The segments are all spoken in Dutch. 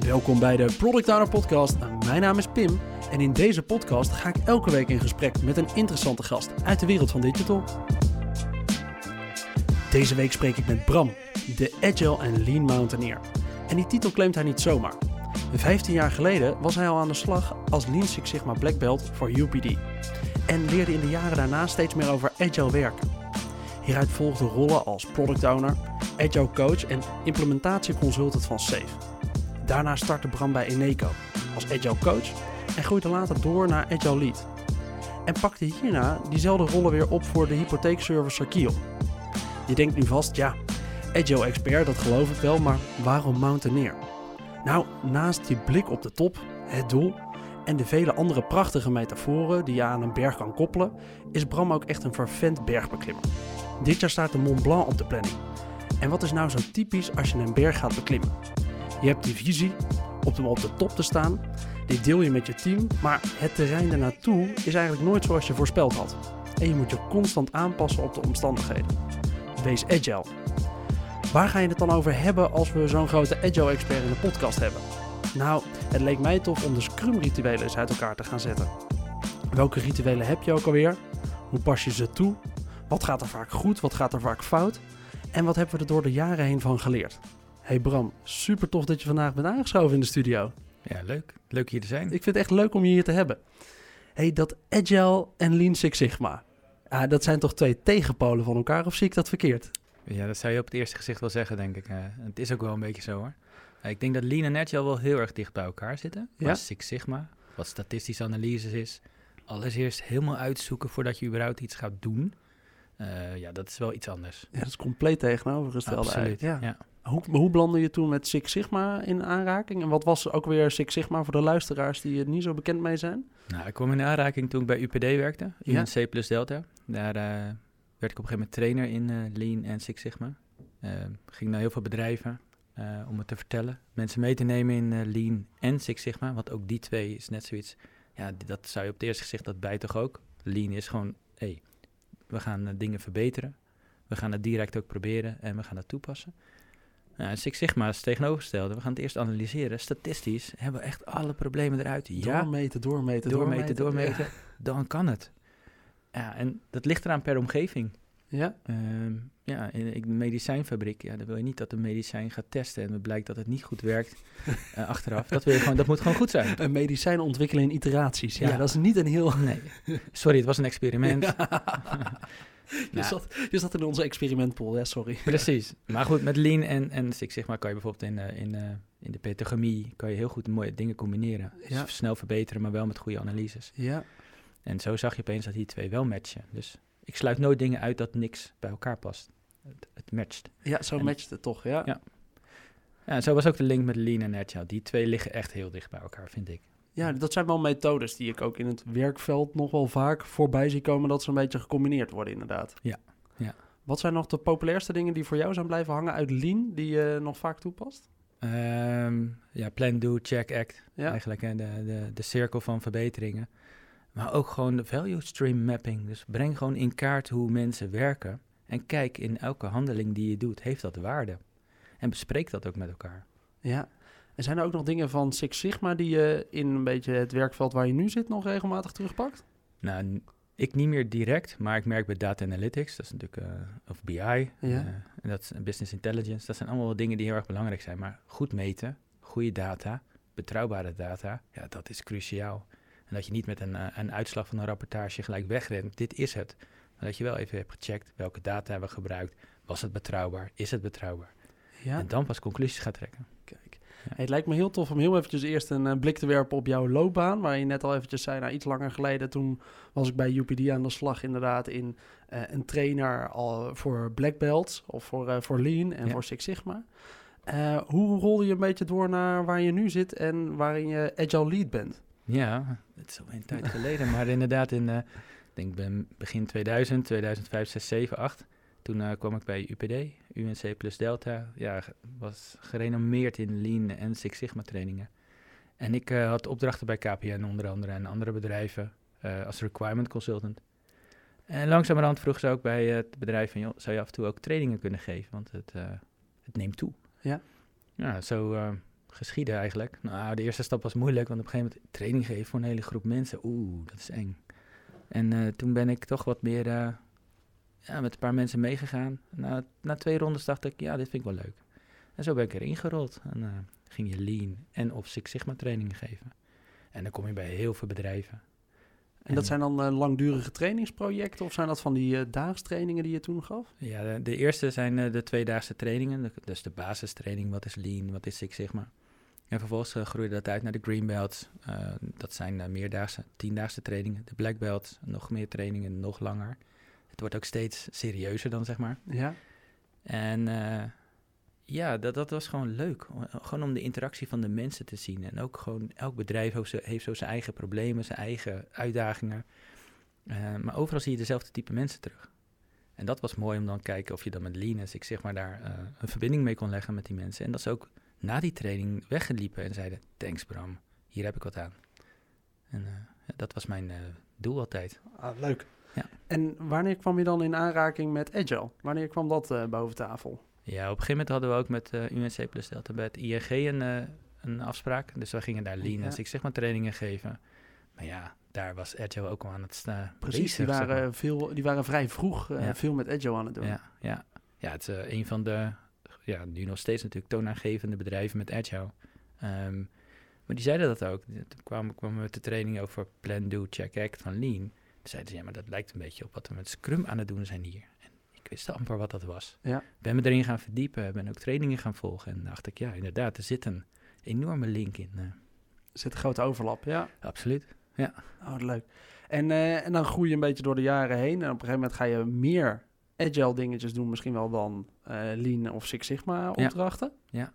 Welkom bij de Product Owner Podcast. Mijn naam is Pim en in deze podcast ga ik elke week in gesprek met een interessante gast uit de wereld van digital. Deze week spreek ik met Bram, de Agile en Lean Mountaineer. En die titel claimt hij niet zomaar. 15 jaar geleden was hij al aan de slag als Lean Six Sigma Black Belt voor UPD. En leerde in de jaren daarna steeds meer over Agile werken. Hieruit volgden rollen als Product Owner, Agile Coach en implementatieconsultant van SAFE. Daarna startte Bram bij Eneco als Agile Coach en groeide later door naar Agile Lead. En pakte hierna diezelfde rollen weer op voor de hypotheekservice Kiel. Je denkt nu vast, ja, Agile Expert, dat geloof ik wel, maar waarom Mountaineer? Nou, naast die blik op de top, het doel en de vele andere prachtige metaforen die je aan een berg kan koppelen, is Bram ook echt een vervent bergbeklimmer. Dit jaar staat de Mont Blanc op de planning. En wat is nou zo typisch als je een berg gaat beklimmen? Je hebt die visie op de, op de top te staan, die deel je met je team, maar het terrein ernaartoe is eigenlijk nooit zoals je voorspeld had. En je moet je constant aanpassen op de omstandigheden. Wees agile. Waar ga je het dan over hebben als we zo'n grote agile-expert in de podcast hebben? Nou, het leek mij tof om de Scrum-rituelen eens uit elkaar te gaan zetten. Welke rituelen heb je ook alweer? Hoe pas je ze toe? Wat gaat er vaak goed? Wat gaat er vaak fout? En wat hebben we er door de jaren heen van geleerd? Hey Bram, super tof dat je vandaag bent aangeschoven in de studio. Ja, leuk. Leuk hier te zijn. Ik vind het echt leuk om je hier te hebben. Hey, dat Agile en Lean Six Sigma. Ah, dat zijn toch twee tegenpolen van elkaar, of zie ik dat verkeerd? Ja, dat zou je op het eerste gezicht wel zeggen, denk ik. Uh, het is ook wel een beetje zo hoor. Uh, ik denk dat Lean en Agile wel heel erg dicht bij elkaar zitten. Ja? Six Sigma, wat statistische analyses is. Alles eerst helemaal uitzoeken voordat je überhaupt iets gaat doen. Uh, ja, dat is wel iets anders. Ja, dat is compleet tegenovergestelde Absoluut, ja. ja. Hoe, hoe belandde je toen met Six Sigma in aanraking? En wat was ook weer Six Sigma voor de luisteraars die er niet zo bekend mee zijn? Nou, ik kwam in aanraking toen ik bij UPD werkte, in C plus Delta. Daar uh, werd ik op een gegeven moment trainer in uh, Lean en Six Sigma. Uh, ging naar heel veel bedrijven om het te vertellen. Mensen mee te nemen in Lean en Six Sigma, want ook die twee is net zoiets. Ja, dat zou je op het eerste gezicht, dat bijt toch ook? Lean is gewoon, hé, hey, we gaan dingen verbeteren. We gaan het direct ook proberen en we gaan het toepassen. Nou, Six Sigma is tegenovergestelde. We gaan het eerst analyseren. Statistisch hebben we echt alle problemen eruit. Ja, doormeten, doormeten, doormeten. doormeten. Dan kan het. Ja, en dat ligt eraan per omgeving. Ja? Uh, ja, in een medicijnfabriek, ja, dan wil je niet dat een medicijn gaat testen en het blijkt dat het niet goed werkt uh, achteraf. Dat, wil je gewoon, dat moet gewoon goed zijn. Een medicijn ontwikkelen in iteraties. Ja, ja, dat is niet een heel... Nee. Sorry, het was een experiment. je, nou, zat, je zat in onze experimentpool, ja, sorry. Precies. Maar goed, met Lean en, en Six Sigma kan je bijvoorbeeld in, uh, in, uh, in de pedagogie kan je heel goed mooie dingen combineren. Ja. Dus snel verbeteren, maar wel met goede analyses. Ja. En zo zag je opeens dat die twee wel matchen. Dus ik sluit nooit dingen uit dat niks bij elkaar past. Het, het matcht. Ja, zo en, matcht het toch, ja. ja. Ja, zo was ook de link met Lean en Agile. Die twee liggen echt heel dicht bij elkaar, vind ik. Ja, dat zijn wel methodes die ik ook in het werkveld nog wel vaak voorbij zie komen, dat ze een beetje gecombineerd worden, inderdaad. Ja, ja. Wat zijn nog de populairste dingen die voor jou zijn blijven hangen uit Lean, die je nog vaak toepast? Um, ja, plan, do, check, act. Ja. Eigenlijk hè, de, de, de cirkel van verbeteringen. Maar ook gewoon de value stream mapping. Dus breng gewoon in kaart hoe mensen werken. En kijk in elke handeling die je doet, heeft dat waarde? En bespreek dat ook met elkaar. Ja, en zijn er ook nog dingen van Six Sigma die je in een beetje het werkveld waar je nu zit nog regelmatig terugpakt? Nou, ik niet meer direct, maar ik merk bij data analytics, dat is natuurlijk, uh, of BI, ja. uh, en dat is business intelligence, dat zijn allemaal dingen die heel erg belangrijk zijn. Maar goed meten, goede data, betrouwbare data, ja, dat is cruciaal. En dat je niet met een, uh, een uitslag van een rapportage gelijk wegrent, dit is het. Maar dat je wel even hebt gecheckt welke data hebben we gebruikt, was het betrouwbaar, is het betrouwbaar? Ja. En dan pas conclusies gaat trekken. Kijk. Het lijkt me heel tof om heel eventjes eerst een uh, blik te werpen op jouw loopbaan. Waar je net al eventjes zei, nou iets langer geleden, toen was ik bij UPD aan de slag inderdaad in uh, een trainer al voor Black Belts of voor, uh, voor Lean en ja. voor Six Sigma. hoe rolde je een beetje door naar waar je nu zit en waarin je Agile Lead bent? Ja, het is al een tijd geleden, maar inderdaad in, ik denk begin 2000, 2005, 6, 7, 8... Toen kwam ik bij UPD, UNC plus Delta. Ja, was gerenommeerd in Lean en Six Sigma trainingen. En ik uh, had opdrachten bij KPN onder andere en andere bedrijven uh, als requirement consultant. En langzamerhand vroeg ze ook bij het bedrijf van, joh, zou je af en toe ook trainingen kunnen geven? Want het, het neemt toe. Ja. Ja, zo geschieden eigenlijk. Nou, de eerste stap was moeilijk, want op een gegeven moment training geven voor een hele groep mensen. Oeh, dat is eng. En toen ben ik toch wat meer ja, met een paar mensen meegegaan. Na, na twee rondes dacht ik, ja, dit vind ik wel leuk. En zo ben ik erin gerold. En uh, ging je lean en of Six Sigma trainingen geven. En dan kom je bij heel veel bedrijven. En dat zijn dan uh, langdurige trainingsprojecten of zijn dat van die uh, daagstrainingen die je toen gaf? Ja, de, de eerste zijn uh, de tweedaagse trainingen. Dus de basistraining, wat is Lean, wat is Six Sigma. En vervolgens groeide dat uit naar de Green Belts. dat zijn meerdaagse, tiendaagse trainingen. De Black Belts, nog meer trainingen, nog langer. Het wordt ook steeds serieuzer dan, zeg maar. Ja. En ja, dat, dat was gewoon leuk. Gewoon om de interactie van de mensen te zien. En ook gewoon, elk bedrijf heeft zo zijn eigen problemen, zijn eigen uitdagingen. Uh, maar overal zie je dezelfde type mensen terug. En dat was mooi om dan te kijken of je dan met Lean ik zeg maar daar uh, een verbinding mee kon leggen met die mensen. En dat ze ook na die training weggeliepen en zeiden, thanks Bram, hier heb ik wat aan. En uh, dat was mijn doel altijd. Ah, leuk. Ja. En wanneer kwam je dan in aanraking met Agile? Wanneer kwam dat boven tafel? Ja, op een gegeven moment hadden we ook met uh, UNC Plus Delta bij het ING een, uh, een afspraak. Dus we gingen daar Lean ja. en ik zeg maar trainingen geven. Maar ja, daar was Agile ook al aan het staan. Precies, bezig, die, waren zeg maar. veel, die waren vrij vroeg ja. veel met Agile aan het doen. Ja, ja. ja het is een van de, ja, nu nog steeds natuurlijk toonaangevende bedrijven met Agile. Um, maar die zeiden dat ook. Toen kwamen, kwamen we met de training over Plan, Do, Check, Act van Lean. Zeiden ze, ja, maar dat lijkt een beetje op wat we met Scrum aan het doen zijn hier. Ik wist amper wat dat was. Ja. Ben me erin gaan verdiepen, ben ook trainingen gaan volgen. En dacht ik, ja, inderdaad, er zit een enorme link in. Uh. Er zit een grote overlap, ja. Absoluut, ja. Oh, leuk. En, uh, en dan groei je een beetje door de jaren heen. En op een gegeven moment ga je meer agile dingetjes doen. Misschien wel dan uh, Lean of Six Sigma opdrachten. Ja. ja.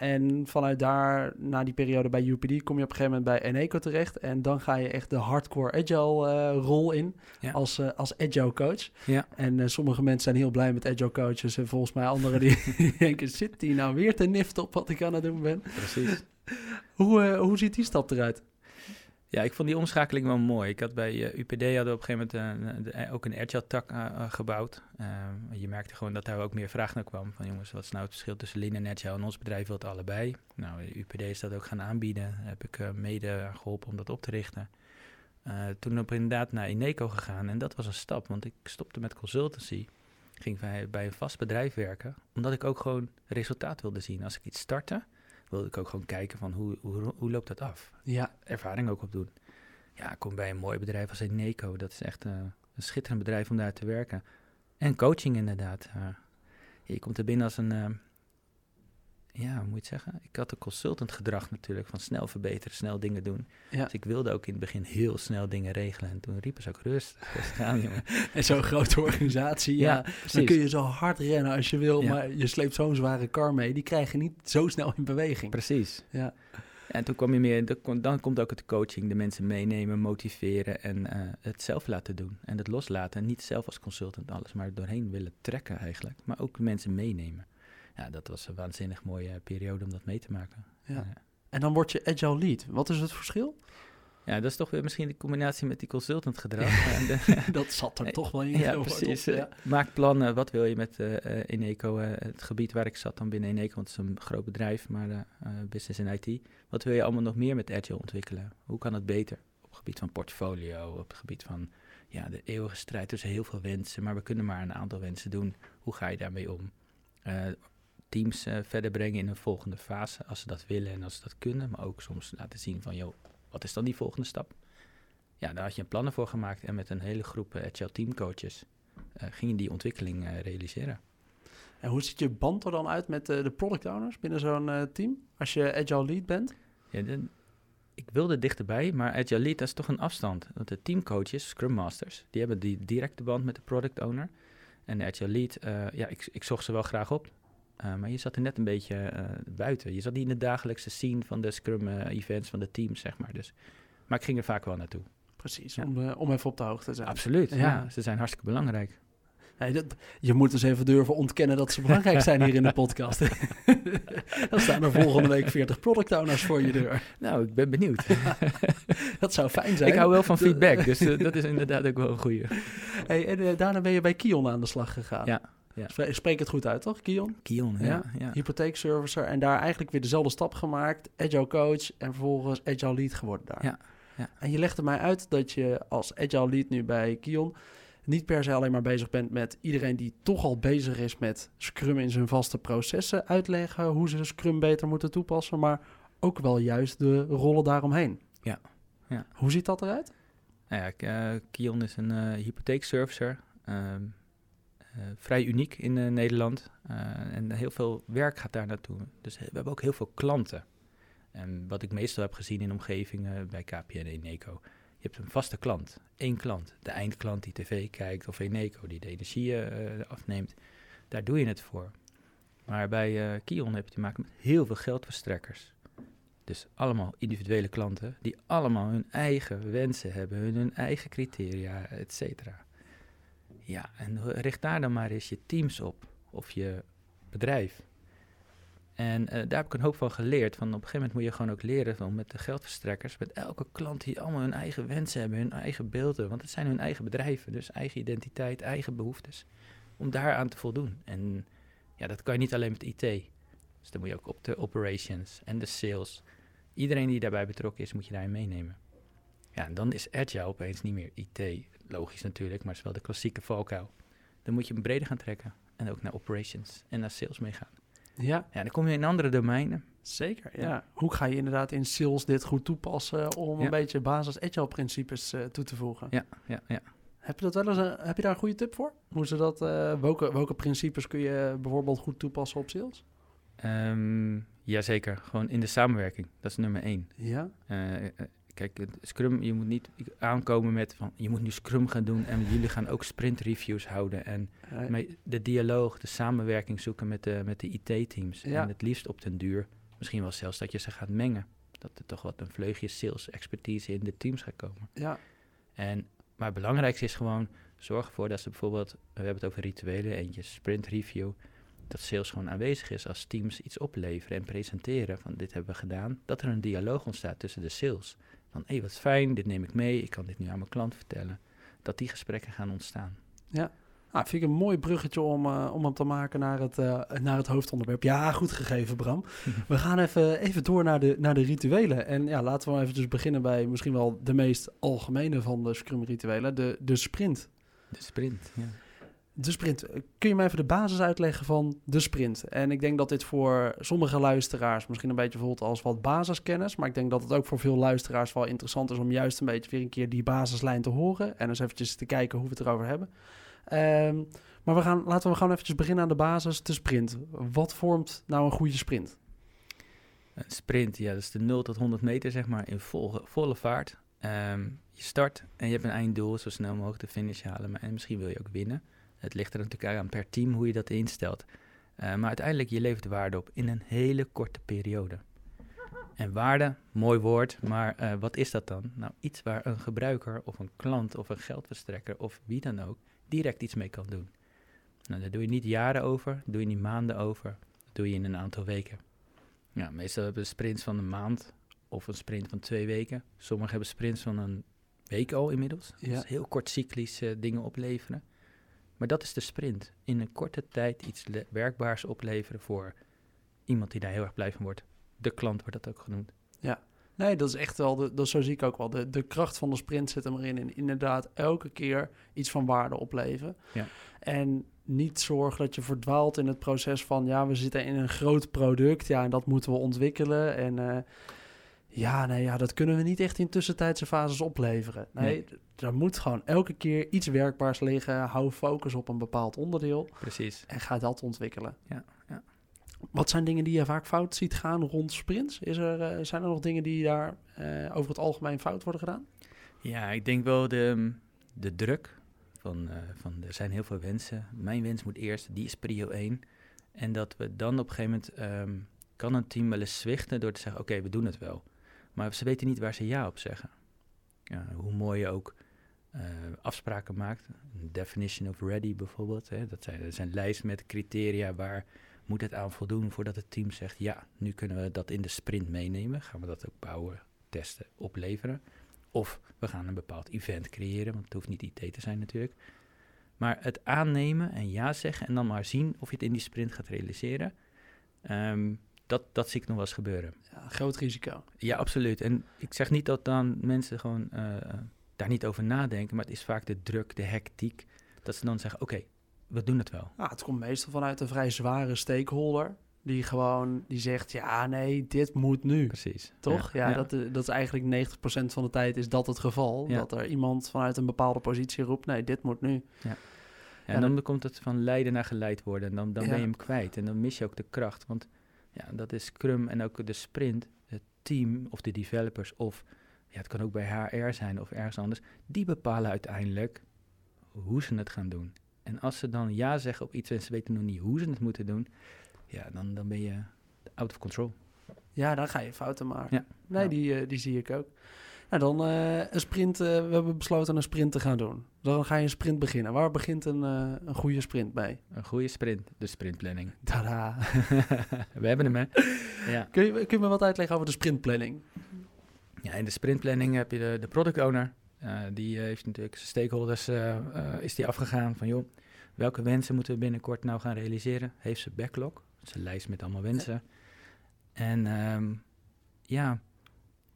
En vanuit daar, na die periode bij UPD, kom je op een gegeven moment bij Eneco terecht. En dan ga je echt de hardcore agile uh, rol in als, uh, als agile coach. Ja. En uh, sommige mensen zijn heel blij met agile coaches. En volgens mij anderen die denken, zit die nou weer te nift op wat ik aan het doen ben? Precies. hoe, hoe ziet die stap eruit? Ja, ik vond die omschakeling wel mooi. Ik had bij uh, UPD hadden op een gegeven moment uh, ook een agile tak uh, gebouwd. Ehm, je merkte gewoon dat daar ook meer vraag naar kwam. Van jongens, wat is nou het verschil tussen Lean en? En ons bedrijf wil het allebei. Nou, UPD is dat ook gaan aanbieden. Heb ik mede geholpen om dat op te richten. toen op inderdaad naar Ineco gegaan. En dat was een stap, want ik stopte met consultancy. Ging bij, bij een vast bedrijf werken. Omdat ik ook gewoon resultaat wilde zien. Als ik iets startte wilde ik ook gewoon kijken van hoe, hoe, hoe loopt dat af? Ja. Ervaring ook opdoen. Ja, ik kom bij een mooi bedrijf als Eneco. Dat is echt uh, een schitterend bedrijf om daar te werken. En coaching inderdaad. Uh, je komt er binnen als een, uh, ja, hoe moet je het zeggen? Ik had een consultant gedrag natuurlijk, van snel verbeteren, snel dingen doen. Ja. Dus ik wilde ook in het begin heel snel dingen regelen. En toen riepen ze ook rustig, rustig aan, jongen. en zo'n grote organisatie, ja, ja dan kun je zo hard rennen als je wil, ja. maar je sleept zo'n zware kar mee. Die krijg je niet zo snel in beweging. Precies. Ja. En toen kwam je meer, dan komt ook het coaching, de mensen meenemen, motiveren en uh, het zelf laten doen. En het loslaten. En niet zelf als consultant alles, maar doorheen willen trekken eigenlijk. Maar ook mensen meenemen ja, dat was een waanzinnig mooie periode om dat mee te maken. Ja. En dan word je agile lead. Wat is het verschil? Ja, dat is toch weer misschien de combinatie met die consultant gedrag. dat zat er toch wel in. Ja, precies. Ja. Maak plannen. Wat wil je met uh, Eneco? Uh, het gebied waar ik zat dan binnen Eneco, want het is een groot bedrijf, maar uh, business en IT. Wat wil je allemaal nog meer met Agile ontwikkelen? Hoe kan het beter? Op het gebied van portfolio, op het gebied van ja, de eeuwige strijd tussen heel veel wensen, maar we kunnen maar een aantal wensen doen. Hoe ga je daarmee om? Teams uh, verder brengen in een volgende fase, als ze dat willen en als ze dat kunnen. Maar ook soms laten zien van, joh, wat is dan die volgende stap? Ja, daar had je een plannen voor gemaakt en met een hele groep uh, agile teamcoaches uh, ging je die ontwikkeling realiseren. En hoe ziet je band er dan uit met de product owners binnen zo'n team, als je agile lead bent? Ja, de, ik wilde dichterbij, maar agile lead dat is toch een afstand. Want de teamcoaches, scrum masters, die hebben die directe band met de product owner. En de agile lead, ja, ik, ik zocht ze wel graag op. Uh, maar je zat er net een beetje uh, buiten. Je zat niet in de dagelijkse scene van de Scrum-events uh, van de teams, zeg maar. Dus, maar ik ging er vaak wel naartoe. Precies, ja. om, om even op de hoogte te zijn. Absoluut, ja. ja. Ze zijn hartstikke belangrijk. Nee, dat, je moet dus even durven ontkennen dat ze belangrijk zijn hier in de podcast. Dan staan er volgende week 40 product owners voor je deur. Nou, ik ben benieuwd. dat zou fijn zijn. Ik hou wel van feedback, dus dat is inderdaad ook wel een goeie. Hey, en daarna ben je bij Kion aan de slag gegaan. Ja. Ja. Spreek het goed uit, toch? Kion? Kion, ja. ja. Hypotheekservicer. En daar eigenlijk weer dezelfde stap gemaakt. Agile coach en vervolgens agile lead geworden daar. Ja. ja. En je legde mij uit dat je als agile lead nu bij Kion niet per se alleen maar bezig bent met iedereen die toch al bezig is met Scrum in zijn vaste processen uitleggen, hoe ze Scrum beter moeten toepassen, maar ook wel juist de rollen daaromheen. Ja. ja. Hoe ziet dat eruit? Nou ja, uh, Kion is een uh, hypotheekservicer. Ehm, eh, vrij uniek in Nederland. en heel veel werk gaat daar naartoe. Dus we hebben ook heel veel klanten. En wat ik meestal heb gezien in omgevingen bij KPN en Eneco. Je hebt een vaste klant, één klant. De eindklant die tv kijkt of Eneco die de energie afneemt. Daar doe je het voor. Maar bij Kion heb je te maken met heel veel geldverstrekkers. Dus allemaal individuele klanten die allemaal hun eigen wensen hebben, hun, eigen criteria, et cetera. Ja, en richt daar dan maar eens je teams op of je bedrijf. En uh, daar heb ik een hoop van geleerd. Van op een gegeven moment moet je gewoon ook leren van met de geldverstrekkers, met elke klant die allemaal hun eigen wensen hebben, hun eigen beelden. Want het zijn hun eigen bedrijven, dus eigen identiteit, eigen behoeftes. Om daaraan te voldoen. En ja, dat kan je niet alleen met IT. Dus dan moet je ook op de operations en de sales Iedereen die daarbij betrokken is, moet je daarin meenemen. Ja, en dan is agile opeens niet meer IT. Logisch natuurlijk, maar het is wel de klassieke valkuil. Dan moet je hem breder gaan trekken. En ook naar operations en naar sales meegaan. Ja. Ja, dan kom je in andere domeinen. Zeker, ja. Hoe ga je inderdaad in sales dit goed toepassen om een beetje basis agile principes uh, toe te voegen? Ja, ja, ja. Heb je, dat wel eens een, heb je daar een goede tip voor? Hoe ze dat, uh, welke, welke principes kun je bijvoorbeeld goed toepassen op sales? Um, Jazeker, gewoon in de samenwerking. Dat is nummer één. Ja. Uh, kijk, Scrum, je moet niet aankomen met van je moet nu Scrum gaan doen en jullie gaan ook sprint reviews houden. En de dialoog, de samenwerking zoeken met de, met de IT-teams. Ja. En het liefst op den duur, misschien wel zelfs dat je ze gaat mengen. Dat er toch wat een vleugje sales expertise in de teams gaat komen. Ja. En, maar het belangrijkste is gewoon, zorg ervoor dat ze bijvoorbeeld, we hebben het over rituelen, eentje sprint review dat sales gewoon aanwezig is als teams iets opleveren en presenteren van dit hebben we gedaan, dat er een dialoog ontstaat tussen de sales. Van hé, hey, wat fijn, dit neem ik mee, ik kan dit nu aan mijn klant vertellen. Dat die gesprekken gaan ontstaan. Ja, Ah, vind ik een mooi bruggetje om, uh, om hem te maken naar het, uh, naar het hoofdonderwerp. Ja, goed gegeven, Bram. We gaan even, even door naar de, naar de rituelen. En ja, laten we even dus beginnen bij misschien wel de meest algemene van de Scrum-rituelen, de, de sprint. De sprint, ja de sprint. Kun je mij even de basis uitleggen van de sprint? En ik denk dat dit voor sommige luisteraars misschien een beetje voelt als wat basiskennis. Maar ik denk dat het ook voor veel luisteraars wel interessant is om juist een beetje weer een keer die basislijn te horen. En eens eventjes te kijken hoe we het erover hebben. Um, maar we gaan, laten we gewoon eventjes beginnen aan de basis, de sprint. Wat vormt nou een goede sprint? Een sprint, ja, dat is de 0 tot 100 meter, zeg maar, in volle, volle vaart. Um, je start en je hebt een einddoel, zo snel mogelijk de finish halen. Maar, en misschien wil je ook winnen. Het ligt er natuurlijk aan per team hoe je dat instelt. Uh, maar uiteindelijk, je levert waarde op in een hele korte periode. En waarde, mooi woord, maar uh, wat is dat dan? Nou, iets waar een gebruiker of een klant of een geldverstrekker of wie dan ook direct iets mee kan doen. Nou, daar doe je niet jaren over, doe je niet maanden over, dat doe je in een aantal weken. Ja, meestal hebben we sprints van een maand of een sprint van twee weken. Sommigen hebben sprints van een week al inmiddels. Ja. Dus heel kort cyclisch uh, dingen opleveren. Maar dat is de sprint. In een korte tijd iets werkbaars opleveren voor iemand die daar heel erg blij van wordt. De klant wordt dat ook genoemd. Ja, nee, dat is echt wel, de, dat zo zie ik ook wel. De, de kracht van de sprint zit er maar in. En inderdaad elke keer iets van waarde opleveren. Ja. En niet zorgen dat je verdwaalt in het proces van... ja, we zitten in een groot product, ja, en dat moeten we ontwikkelen. En... Uh, ja, nee, ja, dat kunnen we niet echt in tussentijdse fases opleveren. Nee, er moet gewoon elke keer iets werkbaars liggen. Hou focus op een bepaald onderdeel. Precies. En ga dat ontwikkelen. Ja, ja. Wat zijn dingen die je vaak fout ziet gaan rond sprints? Is er, uh, zijn er nog dingen die daar uh, over het algemeen fout worden gedaan? Ja, ik denk wel de, de druk. Van, uh, van er zijn heel veel wensen. Mijn wens moet eerst, die is prio 1. En dat we dan op een gegeven moment... Um, kan een team wel eens zwichten door te zeggen... oké, okay, we doen het wel. Maar ze weten niet waar ze ja op zeggen. Ja, hoe mooi je ook uh, afspraken maakt. Definition of ready bijvoorbeeld. Hè. Dat, zijn, lijsten met criteria waar moet het aan voldoen voordat het team zegt... ja, nu kunnen we dat in de sprint meenemen. Gaan we dat ook bouwen, testen, opleveren. Of we gaan een bepaald event creëren, want het hoeft niet IT te zijn natuurlijk. Maar het aannemen en ja zeggen en dan maar zien of je het in die sprint gaat realiseren, ehm, dat, dat zie ik nog wel eens gebeuren. Ja, groot risico. Ja, absoluut. En ik zeg niet dat dan mensen gewoon uh, daar niet over nadenken, maar het is vaak de druk, de hectiek, dat ze dan zeggen, oké, we doen het wel. Ja, het komt meestal vanuit een vrij zware stakeholder. Die gewoon die zegt, ja, nee, dit moet nu. Precies. Toch? Ja, Dat, eh, dat is eigenlijk 90% van de tijd is dat het geval. Dat er iemand vanuit een bepaalde positie roept, nee, dit moet nu. Ja. en dan, komt het van leiden naar geleid worden. En dan, dan ben je hem kwijt. En dan mis je ook de kracht. Want ja, dat is Scrum en ook de sprint, het team of de developers of ja, het kan ook bij HR zijn of ergens anders. Die bepalen uiteindelijk hoe ze het gaan doen. En als ze dan ja zeggen op iets en ze weten nog niet hoe ze het moeten doen, ja, dan, dan ben je out of control. Ja, dan ga je fouten maken. Ja. Nee, Die, uh, die zie ik ook. Nou, dan uh, een sprint. Uh, we hebben besloten een sprint te gaan doen. Dan ga je een sprint beginnen. Waar begint een, een goede sprint bij? Een goede sprint, de sprintplanning. Tada. we hebben hem, hè? ja. kun, je, kun je me wat uitleggen over de sprintplanning? Ja, in de sprintplanning heb je de, de product owner. die heeft natuurlijk stakeholders is die afgegaan van... joh, welke wensen moeten we binnenkort nou gaan realiseren? Heeft ze backlog? zijn lijst met allemaal wensen. En ehm, ja,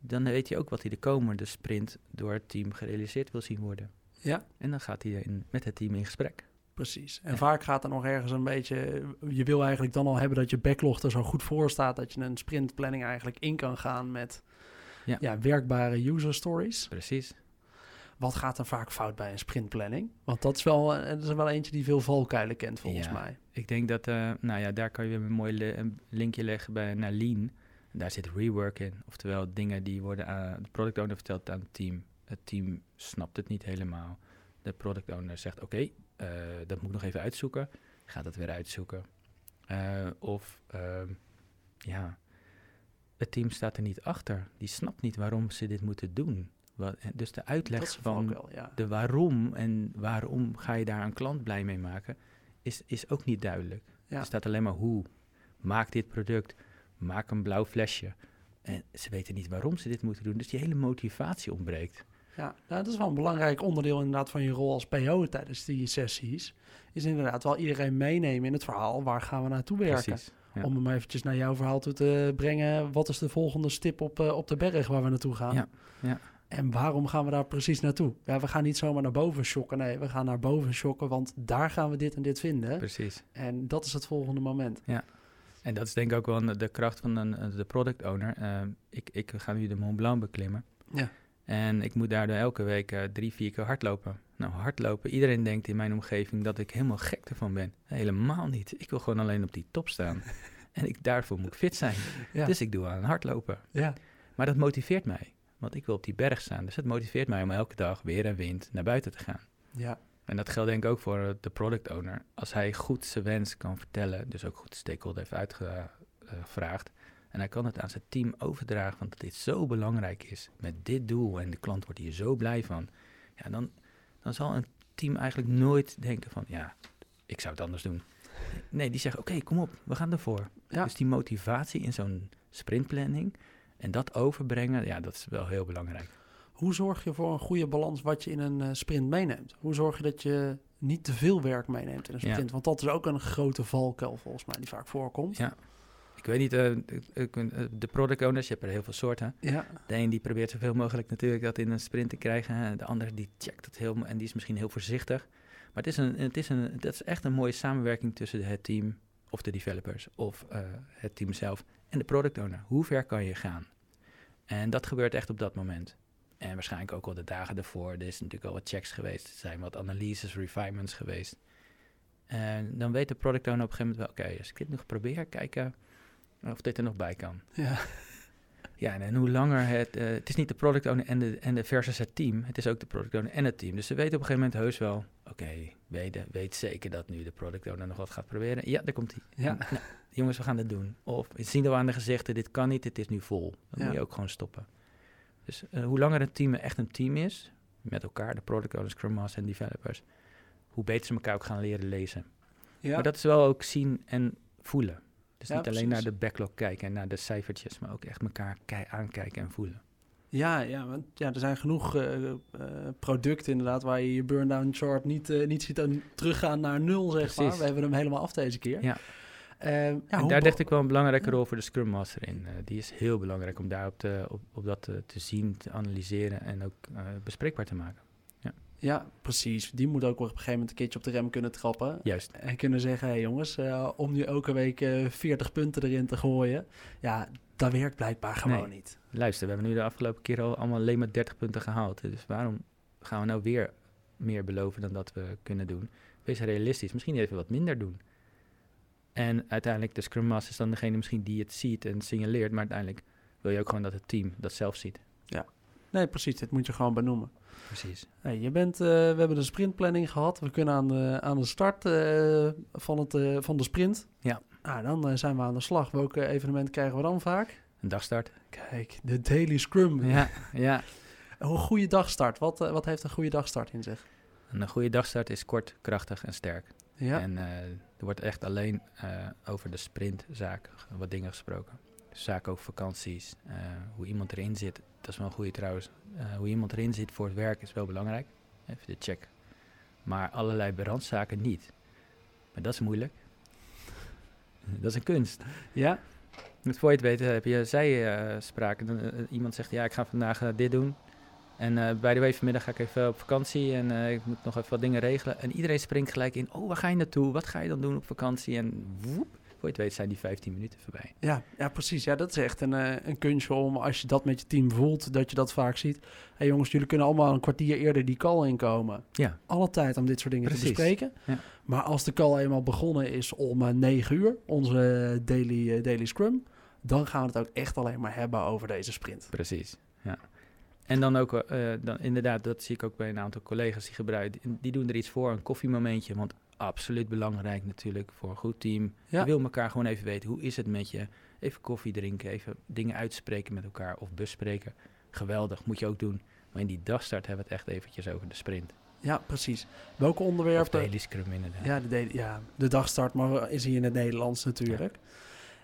dan weet je ook wat hij de komende sprint door het team gerealiseerd wil zien worden. Ja. En dan gaat hij in, met het team in gesprek. Precies. En vaak gaat er nog ergens een beetje... Je wil eigenlijk dan al hebben dat je backlog er zo goed voor staat... dat je een sprintplanning eigenlijk in kan gaan met ja. ja werkbare user stories. Precies. Wat gaat er vaak fout bij een sprintplanning? Want dat is wel, dat is wel eentje die veel valkuilen kent volgens mij. Ik denk dat, uh, nou ja, daar kan je weer een mooi linkje leggen bij, naar Lean. En daar zit rework in. Oftewel dingen die worden aan de product owner verteld aan het team. Het team snapt het niet helemaal. De product owner zegt, oké, eh, dat moet ik nog even uitzoeken. Gaat dat weer uitzoeken. Uh, of, ehm, ja, het team staat er niet achter. Die snapt niet waarom ze dit moeten doen. Wat, dus de uitleg van de waarom en waarom ga je daar een klant blij mee maken, is, is ook niet duidelijk. Er staat alleen maar hoe. Maak dit product, maak een blauw flesje. En ze weten niet waarom ze dit moeten doen, dus die hele motivatie ontbreekt. Ja, nou, dat is wel een belangrijk onderdeel inderdaad van je rol als PO tijdens die sessies. Is inderdaad wel iedereen meenemen in het verhaal. Waar gaan we naartoe werken? Precies, Om hem eventjes naar jouw verhaal toe te brengen. Wat is de volgende stip op, uh, op de berg waar we naartoe gaan? Ja, ja. En waarom gaan we daar precies naartoe? Ja, we gaan niet zomaar naar boven shocken. Nee, we gaan naar boven shocken, want daar gaan we dit en dit vinden. Precies. En dat is het volgende moment. Ja. En dat is denk ik ook wel de kracht van een, de product owner. Uh, ik, ik ga nu de Mont Blanc beklimmen. Ja. En ik moet daardoor elke week uh, drie, vier keer hardlopen. Nou, hardlopen, iedereen denkt in mijn omgeving dat ik helemaal gek ervan ben. Helemaal niet. Ik wil gewoon alleen op die top staan. en ik, daarvoor moet ik fit zijn. Ja. Dus ik doe aan hardlopen. Ja. Maar dat motiveert mij. Want ik wil op die berg staan. Dus het motiveert mij om elke dag weer en wind naar buiten te gaan. Ja. En dat geldt denk ik ook voor de product owner. Als hij goed zijn wens kan vertellen, dus ook goed de stakeholder heeft uitgevraagd. En hij kan het aan zijn team overdragen, want dit zo belangrijk is. Met dit doel en de klant wordt hier zo blij van. Ja, dan, dan zal een team eigenlijk nooit denken van, ja, ik zou het anders doen. Nee, die zeggen, oké, kom op, we gaan ervoor. Ja. Dus die motivatie in zo'n sprintplanning, en dat overbrengen, ja, dat is wel heel belangrijk. Hoe zorg je voor een goede balans wat je in een uh, sprint meeneemt? Hoe zorg je dat je niet te veel werk meeneemt in een sprint? Want dat is ook een grote valkuil volgens mij die vaak voorkomt. Ja. Ik weet niet, uh, de product owners, je hebt er heel veel soorten. Ja. De een die probeert zoveel mogelijk natuurlijk dat in een sprint te krijgen. De ander die checkt het heel en die is misschien heel voorzichtig. Maar het is, een, het is, een, dat is echt een mooie samenwerking tussen het team of de developers of uh, het team zelf en de product owner. Hoe ver kan je gaan? En dat gebeurt echt op dat moment. En waarschijnlijk ook al de dagen ervoor. Er is natuurlijk al wat checks geweest. Er zijn wat analyses, refinements geweest. En dan weet de product owner op een gegeven moment wel... oké, als ik dit nog probeer, kijken of dit er nog bij kan. Ja. Ja, en hoe langer het... Uh, het is niet de product owner en de, en de versus het team. Het is ook de product owner en het team. Dus ze weten op een gegeven moment heus wel... oké, weet, weet zeker dat nu de product owner nog wat gaat proberen. Ja, daar komt hij. Ja. Nou, jongens, we gaan dit doen. Of zien we aan de gezichten, dit kan niet, het is nu vol. Dan moet je ook gewoon stoppen. Dus uh, hoe langer een team echt een team is, met elkaar, de product owners, scrum masters en developers, hoe beter ze elkaar ook gaan leren lezen. Ja. Maar dat is wel ook zien en voelen. Dus niet alleen naar de backlog kijken en naar de cijfertjes, maar ook echt elkaar aankijken en voelen. Ja, ja, want, ja er zijn genoeg uh, producten inderdaad waar je je burn-down chart niet, uh, niet ziet teruggaan naar nul, zeg maar. We hebben hem helemaal af deze keer. Ja. Ja en daar dacht ik wel een belangrijke rol voor de Scrum Master in. die is heel belangrijk om daar op, te, op, op dat te, te zien, te analyseren en ook bespreekbaar te maken. Ja, precies. Die moet ook op een gegeven moment een keertje op de rem kunnen trappen. Juist. En kunnen zeggen, hé hey jongens, uh, om nu elke week uh, eh, 40 punten erin te gooien. Ja, dat werkt blijkbaar gewoon niet. Luister, we hebben nu de afgelopen keer al allemaal alleen maar 30 punten gehaald. Dus waarom gaan we nou weer meer beloven dan dat we kunnen doen? Wees realistisch. Misschien even wat minder doen. En uiteindelijk, de Scrum Master is dan degene misschien die het ziet en signaleert. Maar uiteindelijk wil je ook gewoon dat het team dat zelf ziet. Ja, nee, precies. Dit moet je gewoon benoemen. Precies. Hey, je bent, uh, we hebben de sprintplanning gehad. We kunnen aan de, aan de start uh, van, het, uh, van de sprint. Ja. Ah, dan zijn we aan de slag. Welke evenement krijgen we dan vaak? Een dagstart. Kijk, de Daily Scrum. Ja, ja. Een goede dagstart. Wat, wat heeft een goede dagstart in zich? Een goede dagstart is kort, krachtig en sterk. Ja. En er wordt echt alleen over de sprintzaak wat dingen gesproken. Zaken over vakanties, hoe iemand erin zit, dat is wel een goede trouwens. Hoe iemand erin zit voor het werk is wel belangrijk. Even de check. Maar allerlei brandzaken niet. Maar dat is moeilijk. dat is een kunst. Ja. Met voor je het weten heb je zijspraken. Uh, uh, iemand zegt, ja, ik ga vandaag uh, dit doen. En bij de way, vanmiddag ga ik even op vakantie en ik moet nog even wat dingen regelen. En iedereen springt gelijk in, oh, waar ga je naartoe? Wat ga je dan doen op vakantie? En woep, voor je het weet zijn die 15 minuten voorbij. Ja, ja precies. Ja, dat is echt een, uh, een kunstje om, als je dat met je team voelt, dat je dat vaak ziet. Hé hey jongens, jullie kunnen allemaal een kwartier eerder die call inkomen. Ja. Alle tijd om dit soort dingen precies. te bespreken. Ja. Maar als de call eenmaal begonnen is om uh, eh, 9 uur, onze daily, uh, daily scrum, dan gaan we het ook echt alleen maar hebben over deze sprint. Precies, ja. En dan ook, uh, dan inderdaad, dat zie ik ook bij een aantal collega's die gebruiken. Die doen er iets voor, een koffiemomentje. Want absoluut belangrijk natuurlijk voor een goed team. Je wil elkaar gewoon even weten, hoe is het met je? Even koffie drinken, even dingen uitspreken met elkaar of bespreken. Geweldig, moet je ook doen. Maar in die dagstart hebben we het echt eventjes over de sprint. Ja, precies. Welke onderwerpen... Of daily scrum inderdaad. Ja, de, ja, de dagstart, maar is hier in het Nederlands natuurlijk.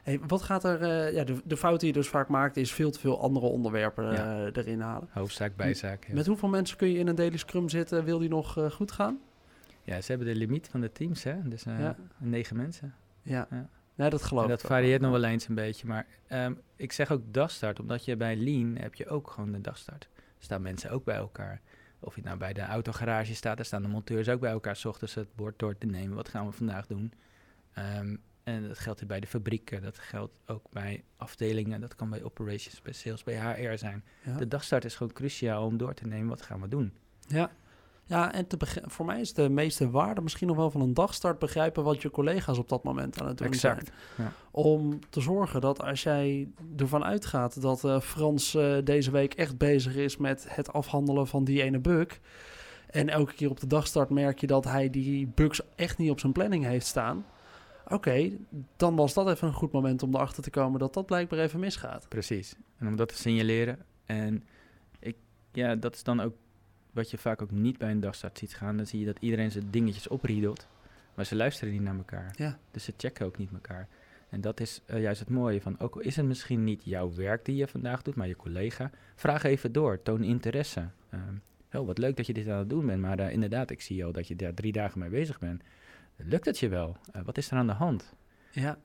Hey, wat gaat er... Uh, ja, de, de fout die je dus vaak maakt is veel te veel andere onderwerpen uh, erin halen. Hoofdzaak, bijzaak. Met hoeveel mensen kun je in een daily scrum zitten? Wil die nog uh, goed gaan? Ja, ze hebben de limiet van de teams, hè? Dus uh, negen mensen. Ja. ja. Dat geloof en dat varieert nog wel eens een beetje. Maar um, ik zeg ook dagstart, omdat je bij Lean heb je ook gewoon de dagstart. Er staan mensen ook bij elkaar. Of je nou bij de autogarage staat, daar staan de monteurs ook bij elkaar. S ochtends het bord door te nemen. Wat gaan we vandaag doen? Um, en dat geldt bij de fabrieken, dat geldt ook bij afdelingen, dat kan bij operations, bij sales, bij HR zijn. Ja. De dagstart is gewoon cruciaal om door te nemen wat gaan we doen. Ja, ja, en te voor mij is de meeste waarde misschien nog wel van een dagstart begrijpen wat je collega's op dat moment aan het doen exact. zijn. Ja. Om te zorgen dat als jij ervan uitgaat dat uh, Frans uh, deze week echt bezig is met het afhandelen van die ene bug. En elke keer op de dagstart merk je dat hij die bugs echt niet op zijn planning heeft staan. Oké, dan was dat even een goed moment om erachter te komen dat dat blijkbaar even misgaat. Precies. En om dat te signaleren. En ik, ja, dat is dan ook wat je vaak ook niet bij een dagstart ziet gaan, dan zie je dat iedereen zijn dingetjes opriedelt, maar ze luisteren niet naar elkaar. Ja. Dus ze checken ook niet elkaar. En dat is uh, juist het mooie van, ook al is het misschien niet jouw werk die je vandaag doet, maar je collega, vraag even door, toon interesse. Um, oh, wat leuk dat je dit aan het doen bent, maar uh, inderdaad, ik zie al dat je daar drie dagen mee bezig bent. Lukt het je wel? Uh, wat is er aan de hand? Ja.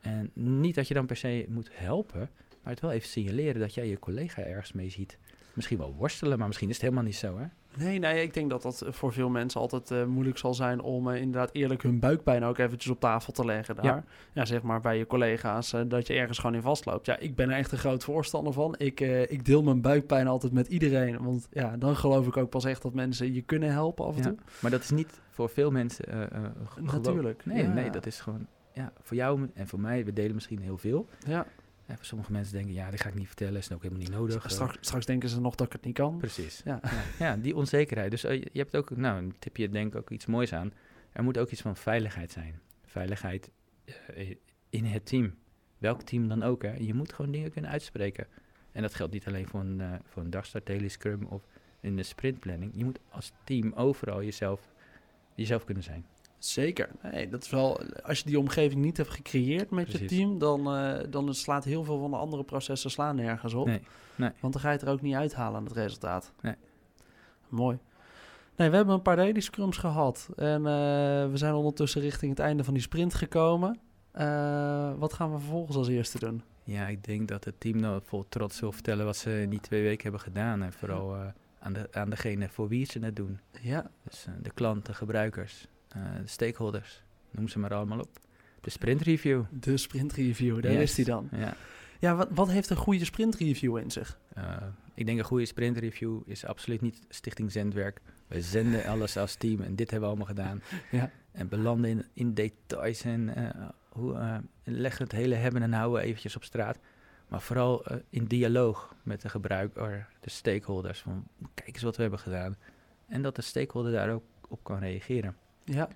En niet dat je dan per se moet helpen, maar het wel even signaleren dat jij je collega ergens mee ziet misschien wel worstelen, maar misschien is het helemaal niet zo, hè? Nee, nee, ik denk dat dat voor veel mensen altijd uh, moeilijk zal zijn om uh, inderdaad eerlijk hun buikpijn ook eventjes op tafel te leggen daar. Ja, ja zeg maar bij je collega's, uh, dat je ergens gewoon in vastloopt. Ja, ik ben er echt een groot voorstander van. Ik, ik deel mijn buikpijn altijd met iedereen, want ja, dan geloof ik ook pas echt dat mensen je kunnen helpen af en toe. Maar dat is niet voor veel mensen Natuurlijk. Nee, nee, dat is gewoon, ja, voor jou en voor mij, we delen misschien heel veel. Ja. Sommige mensen denken, ja, dat ga ik niet vertellen, is ook helemaal niet nodig. Straks, straks denken ze nog dat ik het niet kan. Precies. Ja, ja, die onzekerheid. Dus uh, je hebt ook, nou, een tipje denk ik ook iets moois aan. Er moet ook iets van veiligheid zijn. Veiligheid uh, in het team. Welk team dan ook, hè. Je moet gewoon dingen kunnen uitspreken. En dat geldt niet alleen voor een, uh, voor een dagstart, daily scrum of in de sprintplanning. Je moet als team overal jezelf, jezelf kunnen zijn. Zeker. Nee, dat is wel, als je die omgeving niet hebt gecreëerd met je team, dan, eh, dan slaat heel veel van de andere processen slaan nergens op. Nee, nee. Want dan ga je het er ook niet uithalen aan het resultaat. Nee. Mooi. Nee, we hebben een paar daily scrums gehad. En eh, we zijn ondertussen richting het einde van die sprint gekomen. Eh, wat gaan we vervolgens als eerste doen? Ja, ik denk dat het team nou vol trots wil vertellen wat ze in die twee weken hebben gedaan. En vooral aan, de, aan degene voor wie ze het doen. Ja, Dus de klanten, gebruikers, stakeholders, noem ze maar allemaal op. De sprint review. de sprint review, daar Yes. is die dan. Ja. Ja, wat, wat heeft een goede sprint review in zich? Eh, ik denk een goede sprint review is absoluut niet Stichting Zendwerk. We zenden alles als team en dit hebben we allemaal gedaan. Ja. En belanden in, in details en eh, hoe, eh, leggen het hele hebben en houden eventjes op straat. Maar vooral eh, in dialoog met de gebruiker, de stakeholders. Van kijk eens wat we hebben gedaan. En dat de stakeholder daar ook op kan reageren. Ja.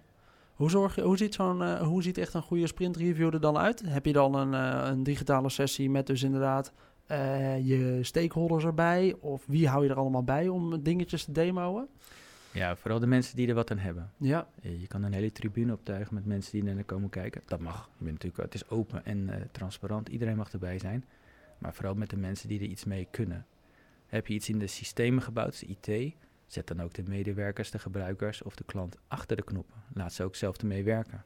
Hoe, zorg je, hoe, ziet zo'n, eh, hoe ziet echt een goede sprint review er dan uit? Heb je dan een, eh, een digitale sessie met dus inderdaad eh, je stakeholders erbij? Of wie hou je er allemaal bij om dingetjes te demoen? Ja, vooral de mensen die er wat aan hebben. Ja, Je kan een hele tribune optuigen met mensen die naar komen kijken. Dat mag. Je bent natuurlijk, het is open en transparant. Iedereen mag erbij zijn. Maar vooral met de mensen die er iets mee kunnen. Heb je iets in de systemen gebouwd, dus IT, zet dan ook de medewerkers, de gebruikers of de klant achter de knoppen. Laat ze ook zelf ermee werken.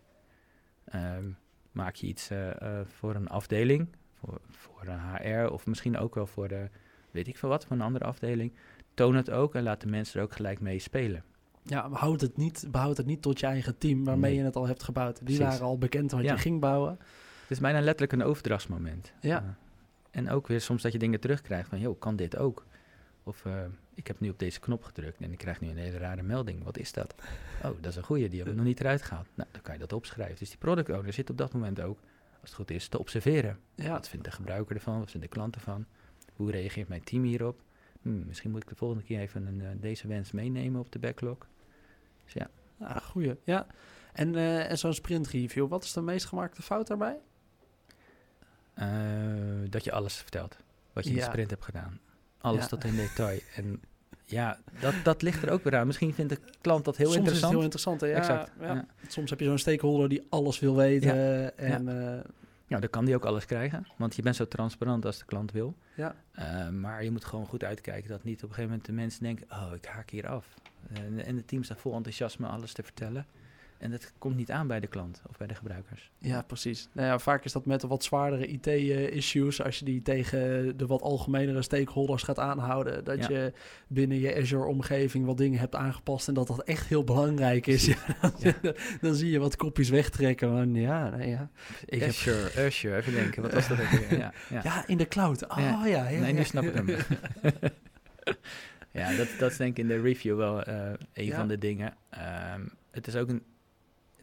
Ehm, maak je iets eh, eh, voor een afdeling, voor, voor een HR of misschien ook wel voor de, weet ik veel wat, voor een andere afdeling. Toon het ook en laat de mensen er ook gelijk mee spelen. ja behoud, het niet, behoud het niet tot je eigen team waarmee Nee. je het al hebt gebouwd. Die Precies. waren al bekend wat Ja. je ging bouwen. Het is bijna letterlijk een overdrachtsmoment. Ja. Eh, en ook weer soms dat je dingen terugkrijgt van, joh, kan dit ook? Of ik heb nu op deze knop gedrukt en ik krijg nu een hele rare melding. Wat is dat? Oh, dat is een goeie, die hebben we nog niet eruit gehaald. Nou, dan kan je dat opschrijven. Dus die product owner zit op dat moment ook, als het goed is, te observeren. Ja, Wat vindt de gebruiker ervan? Wat vindt de klant ervan? Hoe reageert mijn team hierop? Hmm, misschien moet ik de volgende keer even een, eh, deze wens meenemen op de backlog. Dus ja, ah, goeie. Ja. En, eh, en zo'n sprint review, wat is de meest gemaakte fout daarbij? Eh, dat je alles vertelt. Wat je in de sprint hebt gedaan. Alles Ja. tot in detail. En ja, dat, dat ligt er ook weer aan. Misschien vindt de klant dat heel Soms interessant. is het heel interessant. hè? Ja, Exact. Ja. Ja. Soms heb je zo'n stakeholder die alles wil weten. Ja. En eh, Nou, dan kan die ook alles krijgen. Want je bent zo transparant als de klant wil. ja. Eh, maar je moet gewoon goed uitkijken dat niet op een gegeven moment de mensen denken... oh, ik haak hier af. En, en het team staat vol enthousiasme alles te vertellen. En dat komt niet aan bij de klant of bij de gebruikers. Ja, precies. Nou ja, vaak is dat met de wat zwaardere IT-issues. Als je die tegen de wat algemenere stakeholders gaat aanhouden. Dat Ja. je binnen je Azure-omgeving wat dingen hebt aangepast. En dat dat echt heel belangrijk is. Ja, dan, Ja. dan zie je wat kopjes wegtrekken. Van, ja, nee, ja. Ik heb Azure, Azure, even denken. Wat was dat weer? Ja, ja. ja, in de cloud. Oh, Ja. ja. ja, nee, nu ja. snap ik hem. ja, dat, dat is denk ik in de review wel eh, een Ja. van de dingen. Ehm, het, is ook een,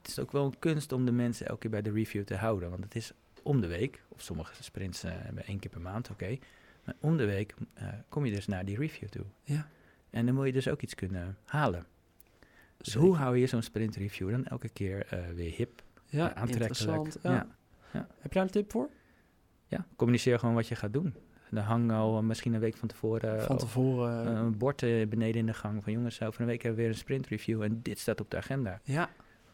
is ook wel een kunst om de mensen elke keer bij de review te houden. Want het is om de week, of sommige sprints eh, hebben één keer per maand, oké. Maar om de week eh, kom je dus naar die review toe. Ja. En dan moet je dus ook iets kunnen halen. Dus Zeker. hoe hou je zo'n sprint review dan elke keer eh, weer hip, Ja, aantrekkelijk? interessant. Ja. Ja. Ja. Heb je daar een tip voor? Ja, communiceer gewoon wat je gaat doen. Dan hang al misschien een week van tevoren Van tevoren. een bord beneden in de gang van jongens, over een week hebben we weer een sprint review en dit staat op de agenda. ja,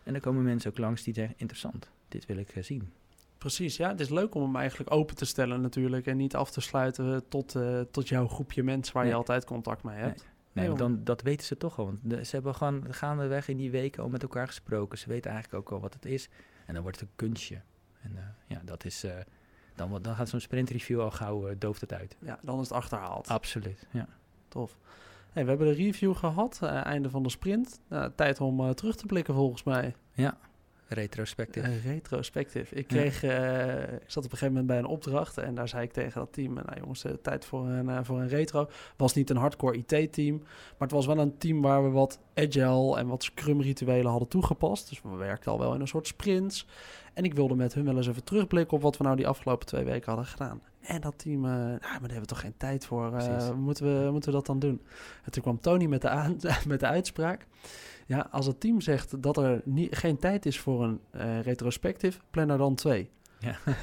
En dan komen mensen ook langs die zeggen, interessant, dit wil ik eh, zien. precies. Ja, het is leuk om hem eigenlijk open te stellen natuurlijk. En niet af te sluiten tot, eh, tot jouw groepje mensen waar je altijd contact mee hebt. Nee, Nee, want dan, dat weten ze toch al. Want ze hebben gewoon gaandeweg in die weken al met elkaar gesproken. Ze weten eigenlijk ook al wat het is. En dan wordt het een kunstje. En eh, ja, dat is... eh, dan, dan gaat zo'n sprint review al gauw, eh, dooft het uit. Ja, dan is het achterhaald. Absoluut, ja. Tof. Hey, we hebben de review gehad, eh, einde van de sprint. Nou, tijd om eh, terug te blikken volgens mij. Retrospectief. Eh, retrospective. Ik, Ja. kreeg, ik zat op een gegeven moment bij een opdracht en daar zei ik tegen dat team... Nou jongens, tijd voor een, voor een retro. was niet een hardcore IT-team, maar het was wel een team waar we wat agile en wat scrum-rituelen hadden toegepast. Dus we werkten al wel in een soort sprints. En ik wilde met hun wel eens even terugblikken op wat we nou die afgelopen twee weken hadden gedaan. En dat team, eh, nou, maar daar hebben we toch geen tijd voor. eh, moeten, we, moeten we dat dan doen? En toen kwam Tony met de, aan, met de uitspraak. Ja, als het team zegt dat er niet, geen tijd is voor een eh retrospectief, plan er dan twee. Ja.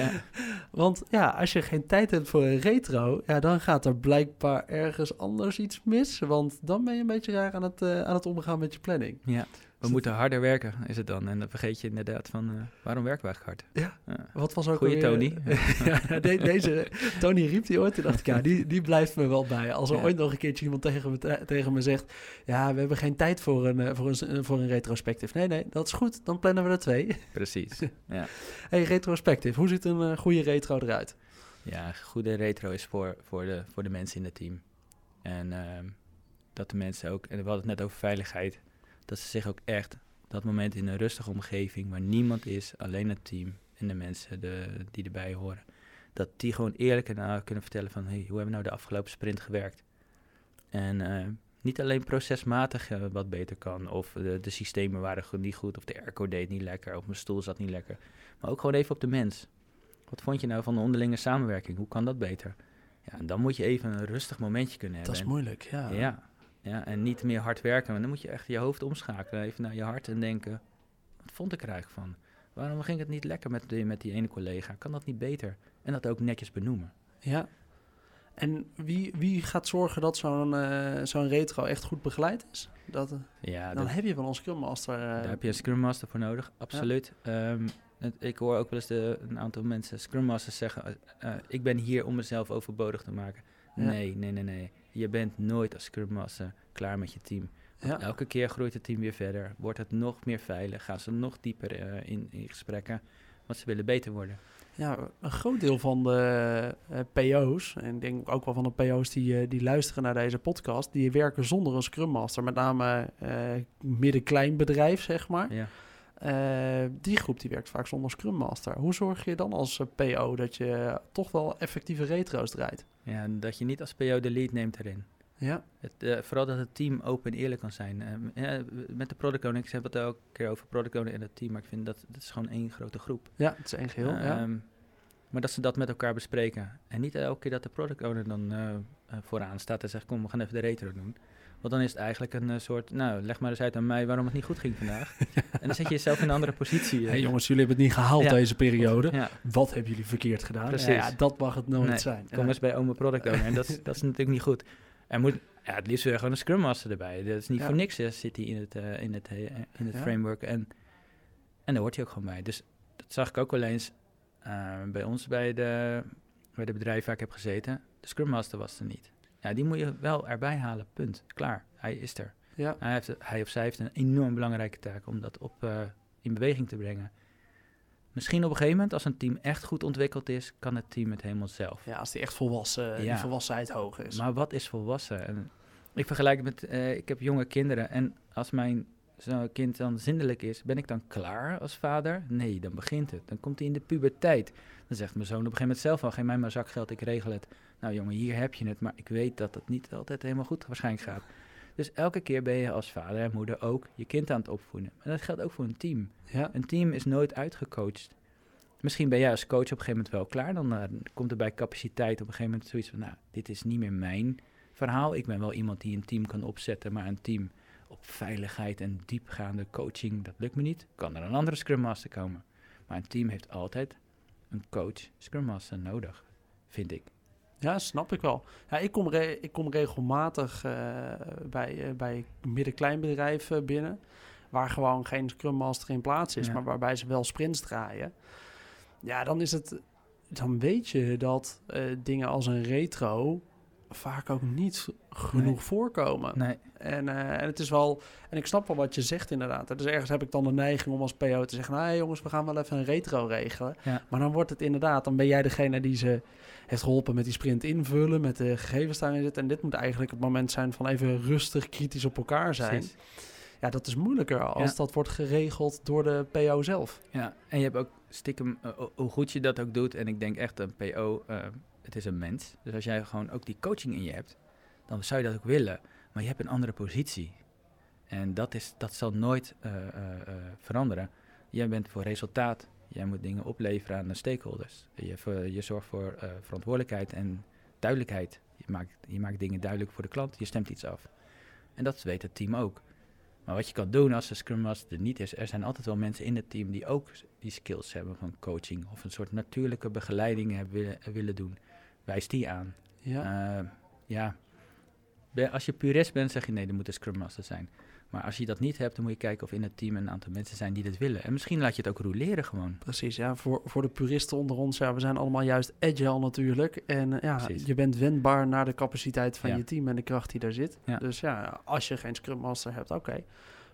ja. Want ja, als je geen tijd hebt voor een retro, ja, dan gaat er blijkbaar ergens anders iets mis. Want dan ben je een beetje raar aan het, uh, aan het omgaan met je planning. Ja. We moeten harder werken, is het dan. En dan vergeet je inderdaad van, uh, waarom werken we eigenlijk hard? Ja, wat was ook Goeie Tony. ja, de, deze, Tony riep die ooit, toen dacht ik, ja, die, die blijft me wel bij. Als er ooit nog een keertje iemand tegen me, tegen me zegt, ja, we hebben geen tijd voor een, eh, voor, een, voor een retrospectief. Nee, nee, dat is goed, dan plannen we er twee. Precies, ja. hey, retrospectief, hoe ziet een uh, goede retro eruit? Ja, goede retro is voor, voor, de, voor de mensen in het team. En uh, dat de mensen ook, en we hadden het net over veiligheid dat ze zich ook echt dat moment in een rustige omgeving waar niemand is, alleen het team en de mensen de, die erbij horen, dat die gewoon eerlijk en kunnen vertellen van hey, hoe hebben we nou de afgelopen sprint gewerkt? En uh, niet alleen procesmatig uh, wat beter kan, of de, de systemen waren goed, niet goed, of de airco deed niet lekker, of mijn stoel zat niet lekker, maar ook gewoon even op de mens. Wat vond je nou van de onderlinge samenwerking? Hoe kan dat beter? Ja, en dan moet je even een rustig momentje kunnen hebben. Dat is moeilijk, ja. Ja, ja, en niet meer hard werken. Dan moet je echt je hoofd omschakelen. Even naar je hart en denken: wat vond ik er eigenlijk van? Waarom ging het niet lekker met die, met die ene collega? Kan dat niet beter? En dat ook netjes benoemen. Ja. En wie, wie gaat zorgen dat zo'n uh, zo'n retro echt goed begeleid is? Dat, uh, ja, dan heb je wel een Scrum Master. Uh, daar heb je een Scrum Master voor nodig, absoluut. Ja. Um, ik hoor ook wel eens de, een aantal mensen, Scrum Masters, zeggen: Ik ben hier om mezelf overbodig te maken. Ja. Nee, nee, nee, nee. Je bent nooit als Scrum Master klaar met je team. Ja. Elke keer groeit het team weer verder. Wordt het nog meer veilig. Gaan ze nog dieper uh, in, in gesprekken. Want ze willen beter worden. Ja, een groot deel van de uh, PO's, en ik denk ook wel van de PO's die, uh, die luisteren naar deze podcast, die werken zonder een Scrum Master. Met name midden-klein bedrijf, zeg maar. Ja. Die groep die werkt vaak zonder Scrum Master. Hoe zorg je dan als PO dat je toch wel effectieve retro's draait? Ja, dat je niet als PO de lead neemt erin. Ja. Het, uh, vooral dat het team open en eerlijk kan zijn. Uh, ja, met de product owner, ik heb het elke keer over product owner en het team, maar ik vind dat dat is gewoon één grote groep. Ja, het is één geheel. ja. Ehm, maar dat ze dat met elkaar bespreken. En niet elke keer dat de product owner dan vooraan staat en zegt, kom, we gaan even de retro doen. Want dan is het eigenlijk een soort, nou, leg maar eens uit aan mij waarom het niet goed ging vandaag. en dan zet je jezelf in een andere positie. hey, jongens, jullie hebben het niet gehaald deze periode. Wat hebben jullie verkeerd gedaan? Precies. Ja, dat mag het nooit zijn. Kom eens bij oma product owner. En dat, dat is natuurlijk niet goed. Er moet ja, het liefst weer gewoon een Scrum Master erbij. Dat is niet voor niks, zit hij in het, uh, in het, uh, in het framework. En, en daar hoort hij ook gewoon bij. Dus dat zag ik ook wel eens uh, bij ons bij de, bij de bedrijven waar ik heb gezeten. De Scrum Master was er niet. Ja, die moet je wel erbij halen, punt. Klaar, hij is er. Ja. Hij, heeft, hij of zij heeft een enorm belangrijke taak om dat op, in beweging te brengen. Misschien op een gegeven moment, als een team echt goed ontwikkeld is, kan het team het helemaal zelf. Ja, als die echt volwassen, ja. die volwassenheid hoog is. Maar wat is volwassen? En ik vergelijk het met, uh, ik heb jonge kinderen en als mijn zo'n kind dan zindelijk is, ben ik dan klaar als vader? Nee, dan begint het. Dan komt hij in de puberteit. Dan zegt mijn zoon op een gegeven moment zelf al, geef mij maar zakgeld, ik regel het. Nou jongen, hier heb je het, maar ik weet dat het niet altijd helemaal goed waarschijnlijk gaat. Dus elke keer ben je als vader en moeder ook je kind aan het opvoeden. En dat geldt ook voor een team. Ja. Een team is nooit uitgecoacht. Misschien ben jij als coach op een gegeven moment wel klaar. Dan uh, komt er bij capaciteit op een gegeven moment zoiets van... nou, dit is niet meer mijn verhaal. Ik ben wel iemand die een team kan opzetten... maar een team op veiligheid en diepgaande coaching, dat lukt me niet. Kan er een andere Scrum Master komen. Maar een team heeft altijd een coach Scrum Master nodig, vind ik. Ja, snap ik wel. Ja, ik, kom ik kom regelmatig uh, bij, uh, bij midden-kleinbedrijven binnen, waar gewoon geen Scrum Master in plaats is, maar waarbij ze wel sprints draaien. Ja, dan is het, dan weet je dat uh, dingen als een retro vaak ook niet genoeg nee. voorkomen. Nee. En, uh, en het is wel, en ik snap wel wat je zegt inderdaad. Dus ergens heb ik dan de neiging om als PO te zeggen, nou jongens, we gaan wel even een retro regelen. Ja. Maar dan wordt het inderdaad, dan ben jij degene die ze heeft geholpen met die sprint invullen, met de gegevens daarin zitten. En dit moet eigenlijk het moment zijn van even rustig, kritisch op elkaar zijn. Precies. Ja, dat is moeilijker als ja. dat wordt geregeld door de PO zelf. Ja, en je hebt ook stiekem, uh, hoe goed je dat ook doet. En ik denk echt een PO, uh, het is een mens. Dus als jij gewoon ook die coaching in je hebt, dan zou je dat ook willen. Maar je hebt een andere positie. En dat, is, dat zal nooit uh, veranderen. Jij bent voor resultaat. Jij moet dingen opleveren aan de stakeholders. Je, je zorgt voor verantwoordelijkheid en duidelijkheid. Je maakt, je maakt dingen duidelijk voor de klant. Je stemt iets af. En dat weet het team ook. Maar wat je kan doen als de Scrum Master er niet is, er zijn altijd wel mensen in het team die ook die skills hebben van coaching of een soort natuurlijke begeleiding hebben willen doen. Wijs die aan. Ja. Uh, ja. Als je purist bent, zeg je nee, er moet een Scrum Master zijn. Maar als je dat niet hebt, dan moet je kijken of in het team een aantal mensen zijn die dit willen. En misschien laat je het ook roleren gewoon. Precies, ja. Voor, voor de puristen onder ons, ja, we zijn allemaal juist agile natuurlijk. En uh, ja, je bent wendbaar naar de capaciteit van Ja. je team en de kracht die daar zit. Ja. Dus ja, als je geen Scrum Master hebt, oké.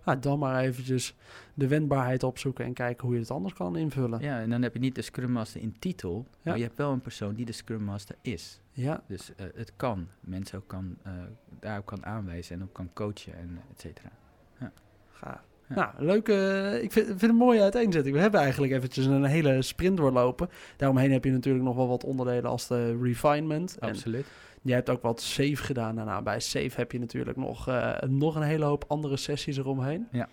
Nou, dan maar eventjes de wendbaarheid opzoeken en kijken hoe je het anders kan invullen. Ja, en dan heb je niet de Scrum Master in titel, Ja. maar je hebt wel een persoon die de Scrum Master is. Ja, Dus eh, het kan. Mensen ook kan, eh, daarop kan aanwijzen en ook kan coachen en et cetera. gaaf. Ja. Nou, leuke. Ik vind, vind het een mooie uiteenzetting. We hebben eigenlijk eventjes een hele sprint doorlopen. Daaromheen heb je natuurlijk nog wel wat onderdelen als de refinement. En Absoluut. Je hebt ook wat save gedaan daarna. Bij save heb je natuurlijk nog, eh, nog een hele hoop andere sessies eromheen. Ja.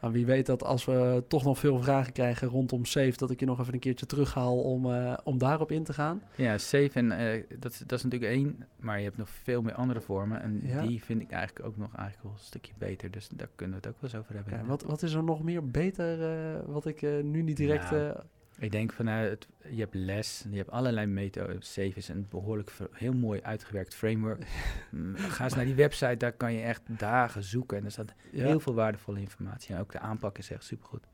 Maar wie weet dat als we toch nog veel vragen krijgen rondom save, dat ik je nog even een keertje terughaal om, eh, om daarop in te gaan. Ja, safe en eh, dat, is- dat is natuurlijk één, maar je hebt nog veel meer andere vormen. En Ja. die vind ik eigenlijk ook nog eigenlijk wel een stukje beter. Dus daar kunnen we het ook wel eens over hebben. Kijk, wat, wat is er nog meer beter eh, wat ik eh, nu niet direct... Nou, eh, Ik denk vanuit, je hebt les, je hebt allerlei methodes. Safe is een behoorlijk heel mooi uitgewerkt framework. Mm, Ga eens naar die website, daar kan je echt dagen zoeken. En er staat ja. heel veel waardevolle informatie. En ook de aanpak is echt supergoed.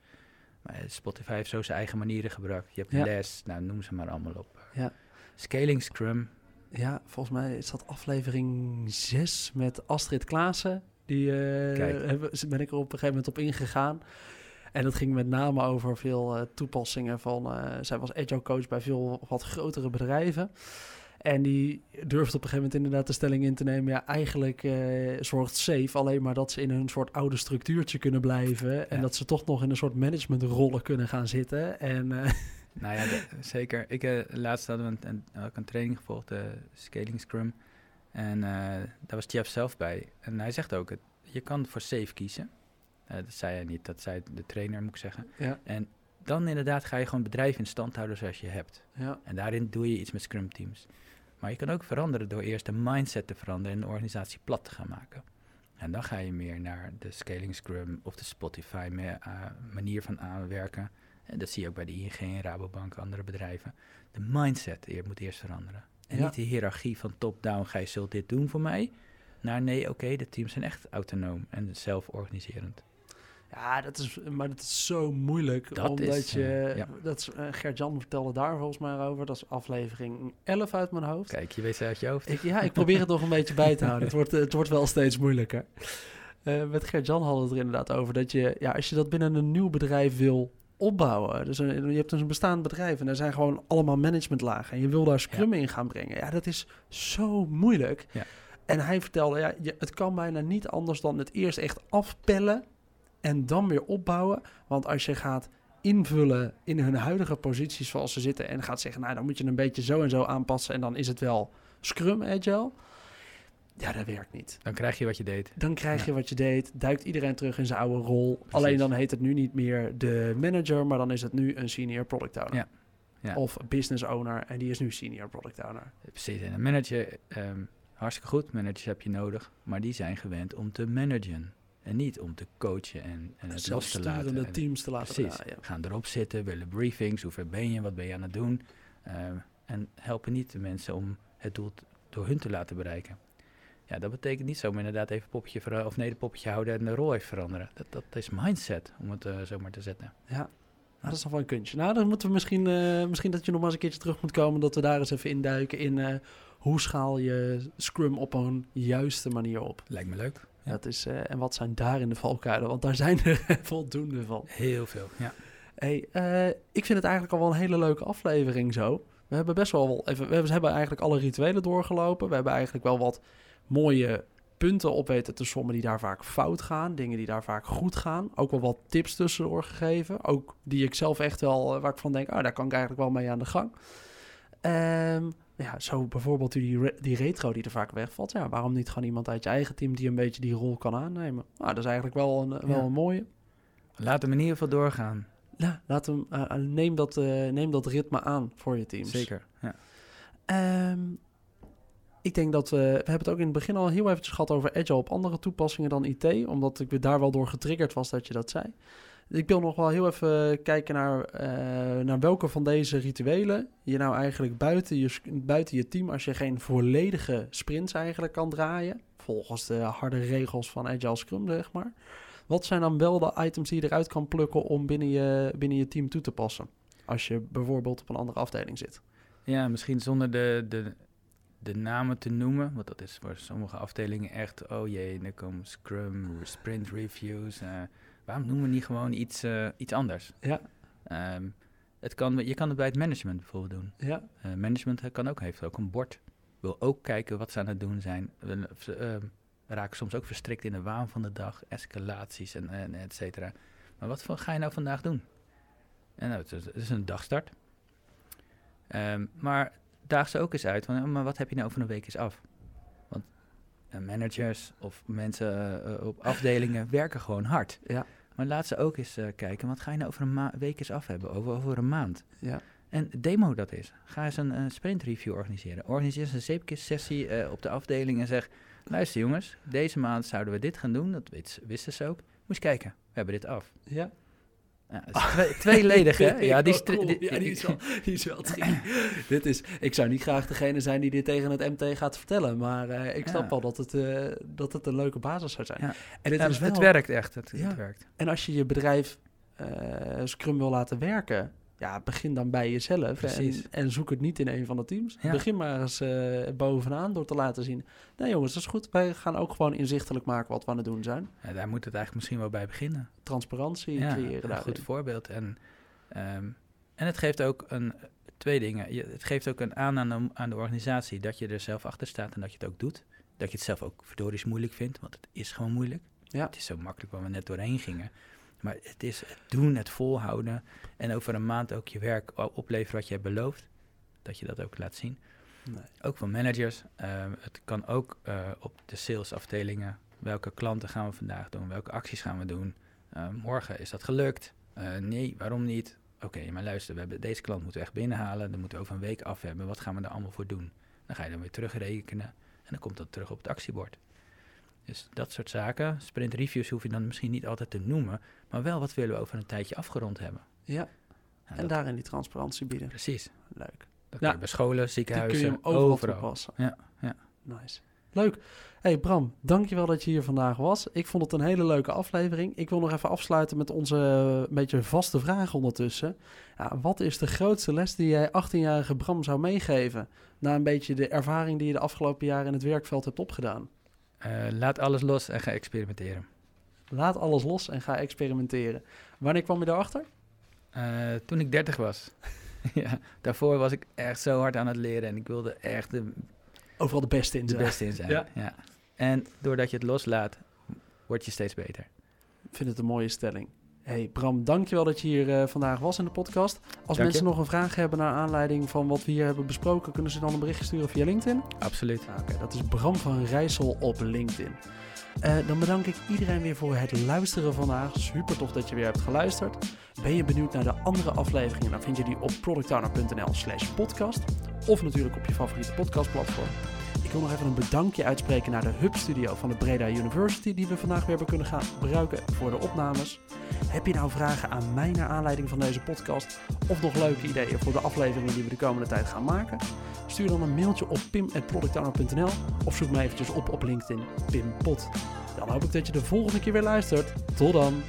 Maar Spotify heeft zo zijn eigen manieren gebruikt. Je hebt Ja. les, nou noem ze maar allemaal op. Ja. Scaling Scrum, Ja, volgens mij is dat aflevering 6 met Astrid Klaassen. Die hebben, ben ik er op een gegeven moment op ingegaan. En dat ging met name over veel eh, toepassingen van... eh, zij was agile coach bij veel wat grotere bedrijven. En die durfde op een gegeven moment inderdaad de stelling in te nemen... ja, eigenlijk eh, zorgt Safe alleen maar dat ze in een soort oude structuurtje kunnen blijven... en Ja. dat ze toch nog in een soort managementrollen kunnen gaan zitten. En eh, Nou ja, de- zeker. Ik, eh, laatst hadden we een, een, een training gevolgd, de Scaling Scrum. En daar was Jeff zelf bij. En hij zegt ook, het, je kan voor safe kiezen. Eh, dat zei hij niet, dat zei de trainer, moet ik zeggen. ja, En dan inderdaad ga je gewoon het bedrijf in stand houden zoals je hebt. ja, En daarin doe je iets met Scrum teams. Maar je kan ook veranderen door eerst de mindset te veranderen en de organisatie plat te gaan maken. En dan ga je meer naar de Scaling Scrum of de Spotify me- eh, manier van aanwerken. En dat zie je ook bij de ING en Rabobank andere bedrijven. De mindset moet eerst veranderen. En Ja. niet de hiërarchie van top-down, gij zult dit doen voor mij. Naar nee, oké, de teams zijn echt autonoom en zelforganiserend. Ja, dat is, maar dat is zo moeilijk. Dat omdat is, je. eh, ja. dat is, eh, Gert-Jan vertelde daar volgens mij over. Dat is aflevering 11 uit mijn hoofd. Kijk, je weet ze uit je hoofd. Ik, ja, ik probeer het nog een beetje bij te houden. Het wordt, het wordt wel steeds moeilijker. Eh, met Gert-Jan hadden we het er inderdaad over dat je, ja, als je dat binnen een nieuw bedrijf wil opbouwen. Dus een, je hebt dus een bestaand bedrijf en er zijn gewoon allemaal managementlagen. En je wil daar Scrum in gaan brengen. Ja, dat is zo moeilijk. Ja. En hij vertelde, ja, je, het kan bijna niet anders dan het eerst echt afpellen en dan weer opbouwen. Want als je gaat invullen in hun huidige posities zoals ze zitten en gaat zeggen, nou dan moet je een beetje zo en zo aanpassen en dan is het wel Scrum Agile. Ja, dat werkt niet. Dan krijg je wat je deed. Dan krijg je wat je deed, duikt iedereen terug in zijn oude rol. Alleen dan heet het nu niet meer de manager, maar dan is het nu een senior product owner. Ja. Ja. Of business owner en die is nu senior product owner. Precies, en een manager, ehm, hartstikke goed, managers heb je nodig, maar die zijn gewend om te managen. En niet om te coachen en, en het los te laten. En- teams te laten Precies, gaan erop zitten, willen briefings, hoe ver ben je, wat ben je aan het doen. Ehm, en helpen niet de mensen om het doel door hun te laten bereiken. Ja, dat betekent niet zomaar inderdaad even poppetje vera- of nee, de poppetje houden en de rol even veranderen. Dat, dat is mindset, om het eh, zo maar te zetten. Ja, nou, dat is nog wel een kunstje. Nou, dan moeten we misschien, eh, misschien dat je nog maar eens een keertje terug moet komen, dat we daar eens even induiken in eh, hoe schaal je Scrum op een juiste manier op. Lijkt me leuk. Ja. Dat is, eh, en wat zijn daarin de valkuilen? Want daar zijn er voldoende van. Heel veel, ja. Hey, eh, ik vind het eigenlijk al wel een hele leuke aflevering zo. We hebben best wel wel even. We hebben, we hebben eigenlijk alle rituelen doorgelopen. We hebben eigenlijk wel wat mooie punten op weten te sommen die daar vaak fout gaan. Dingen die daar vaak goed gaan. Ook wel wat tips tussendoor gegeven. Ook die ik zelf echt wel, eh, waar ik van denk, ah, daar kan ik eigenlijk wel mee aan de gang. Ehm, ja, zo bijvoorbeeld die, re- die retro die er vaak wegvalt. Ja, waarom niet gewoon iemand uit je eigen team die een beetje die rol kan aannemen? Nou, dat is eigenlijk wel een, wel Ja. een mooie. Laat hem in ieder geval doorgaan. Ja, laat hem, eh, eh, neem, dat, eh, neem dat ritme aan voor je teams. Zeker, ja. Ehm, ik denk dat we... We hebben het ook in het begin al heel eventjes gehad over Agile op andere toepassingen dan IT. Omdat ik daar wel door getriggerd was dat je dat zei. Ik wil nog wel heel even kijken naar, eh, naar welke van deze rituelen je nou eigenlijk buiten je, buiten je team, als je geen volledige sprints eigenlijk kan draaien, volgens de harde regels van Agile Scrum, zeg maar. Wat zijn dan wel de items die je eruit kan plukken om binnen je, binnen je team toe te passen? Als je bijvoorbeeld op een andere afdeling zit. Ja, misschien zonder de, de, de namen te noemen. Want dat is voor sommige afdelingen echt, oh jee, er komen Scrum, sprint reviews. Uh, waarom noemen we niet gewoon iets, uh, iets anders? Ja. Um, het kan, je kan het bij het management bijvoorbeeld doen. Ja. Uh, management kan ook, heeft ook een bord. Wil ook kijken wat ze aan het doen zijn. We uh, raken soms ook verstrikt in de waan van de dag, escalaties en, en et cetera. Maar wat ga je nou vandaag doen? En nou, het, is, het is een dagstart. Um, maar daag ze ook eens uit, van, maar wat heb je nou over een week is af? Want uh, managers of mensen uh, op afdelingen werken gewoon hard. Ja. Maar laat ze ook eens uh, kijken, wat ga je nou over een week eens af hebben, over, over een maand? Ja. En demo dat is. Ga eens een sprint review organiseren. Organiseer eens een zeepkist sessie uh, op de afdeling en zeg... luister jongens, deze maand zouden we dit gaan doen. Dat wisten ze ook. Moest kijken, we hebben dit af. Ja. Ja, twee, tweeledig, hè? Ja, die, cool. die, ja, die is wel, die is wel dit is, Ik zou niet graag degene zijn die dit tegen het MT gaat vertellen, maar uh, ik snap ja. wel dat het, uh, dat het een leuke basis zou zijn. Ja. En het, is wel, het werkt echt. Het, werkt. En als je je bedrijf uh, Scrum wil laten werken, ja, begin dan bij jezelf en, en, zoek het niet in een van de teams. Ja. Begin maar eens uh, bovenaan door te laten zien. Nee jongens, dat is goed. Wij gaan ook gewoon inzichtelijk maken wat we aan het doen zijn. Ja, daar moet het eigenlijk misschien wel bij beginnen. Transparantie ja, creëren. Een goed voorbeeld. En, um, en het geeft ook een, twee dingen. Je, het geeft ook een aan aan de, aan de organisatie dat je er zelf achter staat en dat je het ook doet. Dat je het zelf ook verdorie moeilijk vindt, want het is gewoon moeilijk. Ja. Het is zo makkelijk waar we net doorheen gingen. Maar het is het doen, het volhouden en over een maand ook je werk opleveren wat je hebt beloofd. Dat je dat ook laat zien. Nee. Ook van managers. Uh, het kan ook uh, op de salesafdelingen. Welke klanten gaan we vandaag doen? Welke acties gaan we doen? Uh, morgen is dat gelukt? nee, waarom niet? Oké, okay, maar luister, we hebben deze klant moeten we echt binnenhalen. Dan moeten we over een week af hebben. Wat gaan we er allemaal voor doen? Dan ga je dan weer terugrekenen. En dan komt dat terug op het actiebord. Dus dat soort zaken. Sprint reviews hoef je dan misschien niet altijd te noemen, maar wel wat willen we over een tijdje afgerond hebben. Ja, en dat... daarin die transparantie bieden. Precies. Leuk. Dat ja. kun je bij scholen, ziekenhuizen, kun je hem overal, overal. toepassen. Ja, ja. Nice. Leuk. Hey Bram, dankjewel dat je hier vandaag was. Ik vond het een hele leuke aflevering. Ik wil nog even afsluiten met onze een beetje vaste vraag ondertussen. Ja, wat is de grootste les die jij 18-jarige Bram zou meegeven... na een beetje de ervaring die je de afgelopen jaren in het werkveld hebt opgedaan? Uh, laat alles los en ga experimenteren. Laat alles los en ga experimenteren. Wanneer kwam je daarachter? Uh, toen ik 30 was. ja, daarvoor was ik echt zo hard aan het leren en ik wilde echt de, overal de beste in de zijn. beste in zijn. Ja. ja. En doordat je het loslaat, word je steeds beter. Ik vind het een mooie stelling. Hey Bram, dankjewel dat je hier uh, vandaag was in de podcast. Als Dank mensen je. nog een vraag hebben naar aanleiding van wat we hier hebben besproken, kunnen ze dan een berichtje sturen via LinkedIn? Absoluut. Oké, okay, dat is Bram van Rijssel op LinkedIn. Uh, dan bedank ik iedereen weer voor het luisteren vandaag. Super tof dat je weer hebt geluisterd. Ben je benieuwd naar de andere afleveringen? Dan vind je die op productowner.nl slash podcast. Of natuurlijk op je favoriete podcastplatform. Ik wil nog even een bedankje uitspreken naar de Hub Studio van de Breda University, die we vandaag weer hebben kunnen gaan gebruiken voor de opnames. Heb je nou vragen aan mij naar aanleiding van deze podcast? Of nog leuke ideeën voor de afleveringen die we de komende tijd gaan maken? Stuur dan een mailtje op pim.productowner.nl of zoek me eventjes op op LinkedIn Pim Pot. Dan hoop ik dat je de volgende keer weer luistert. Tot dan!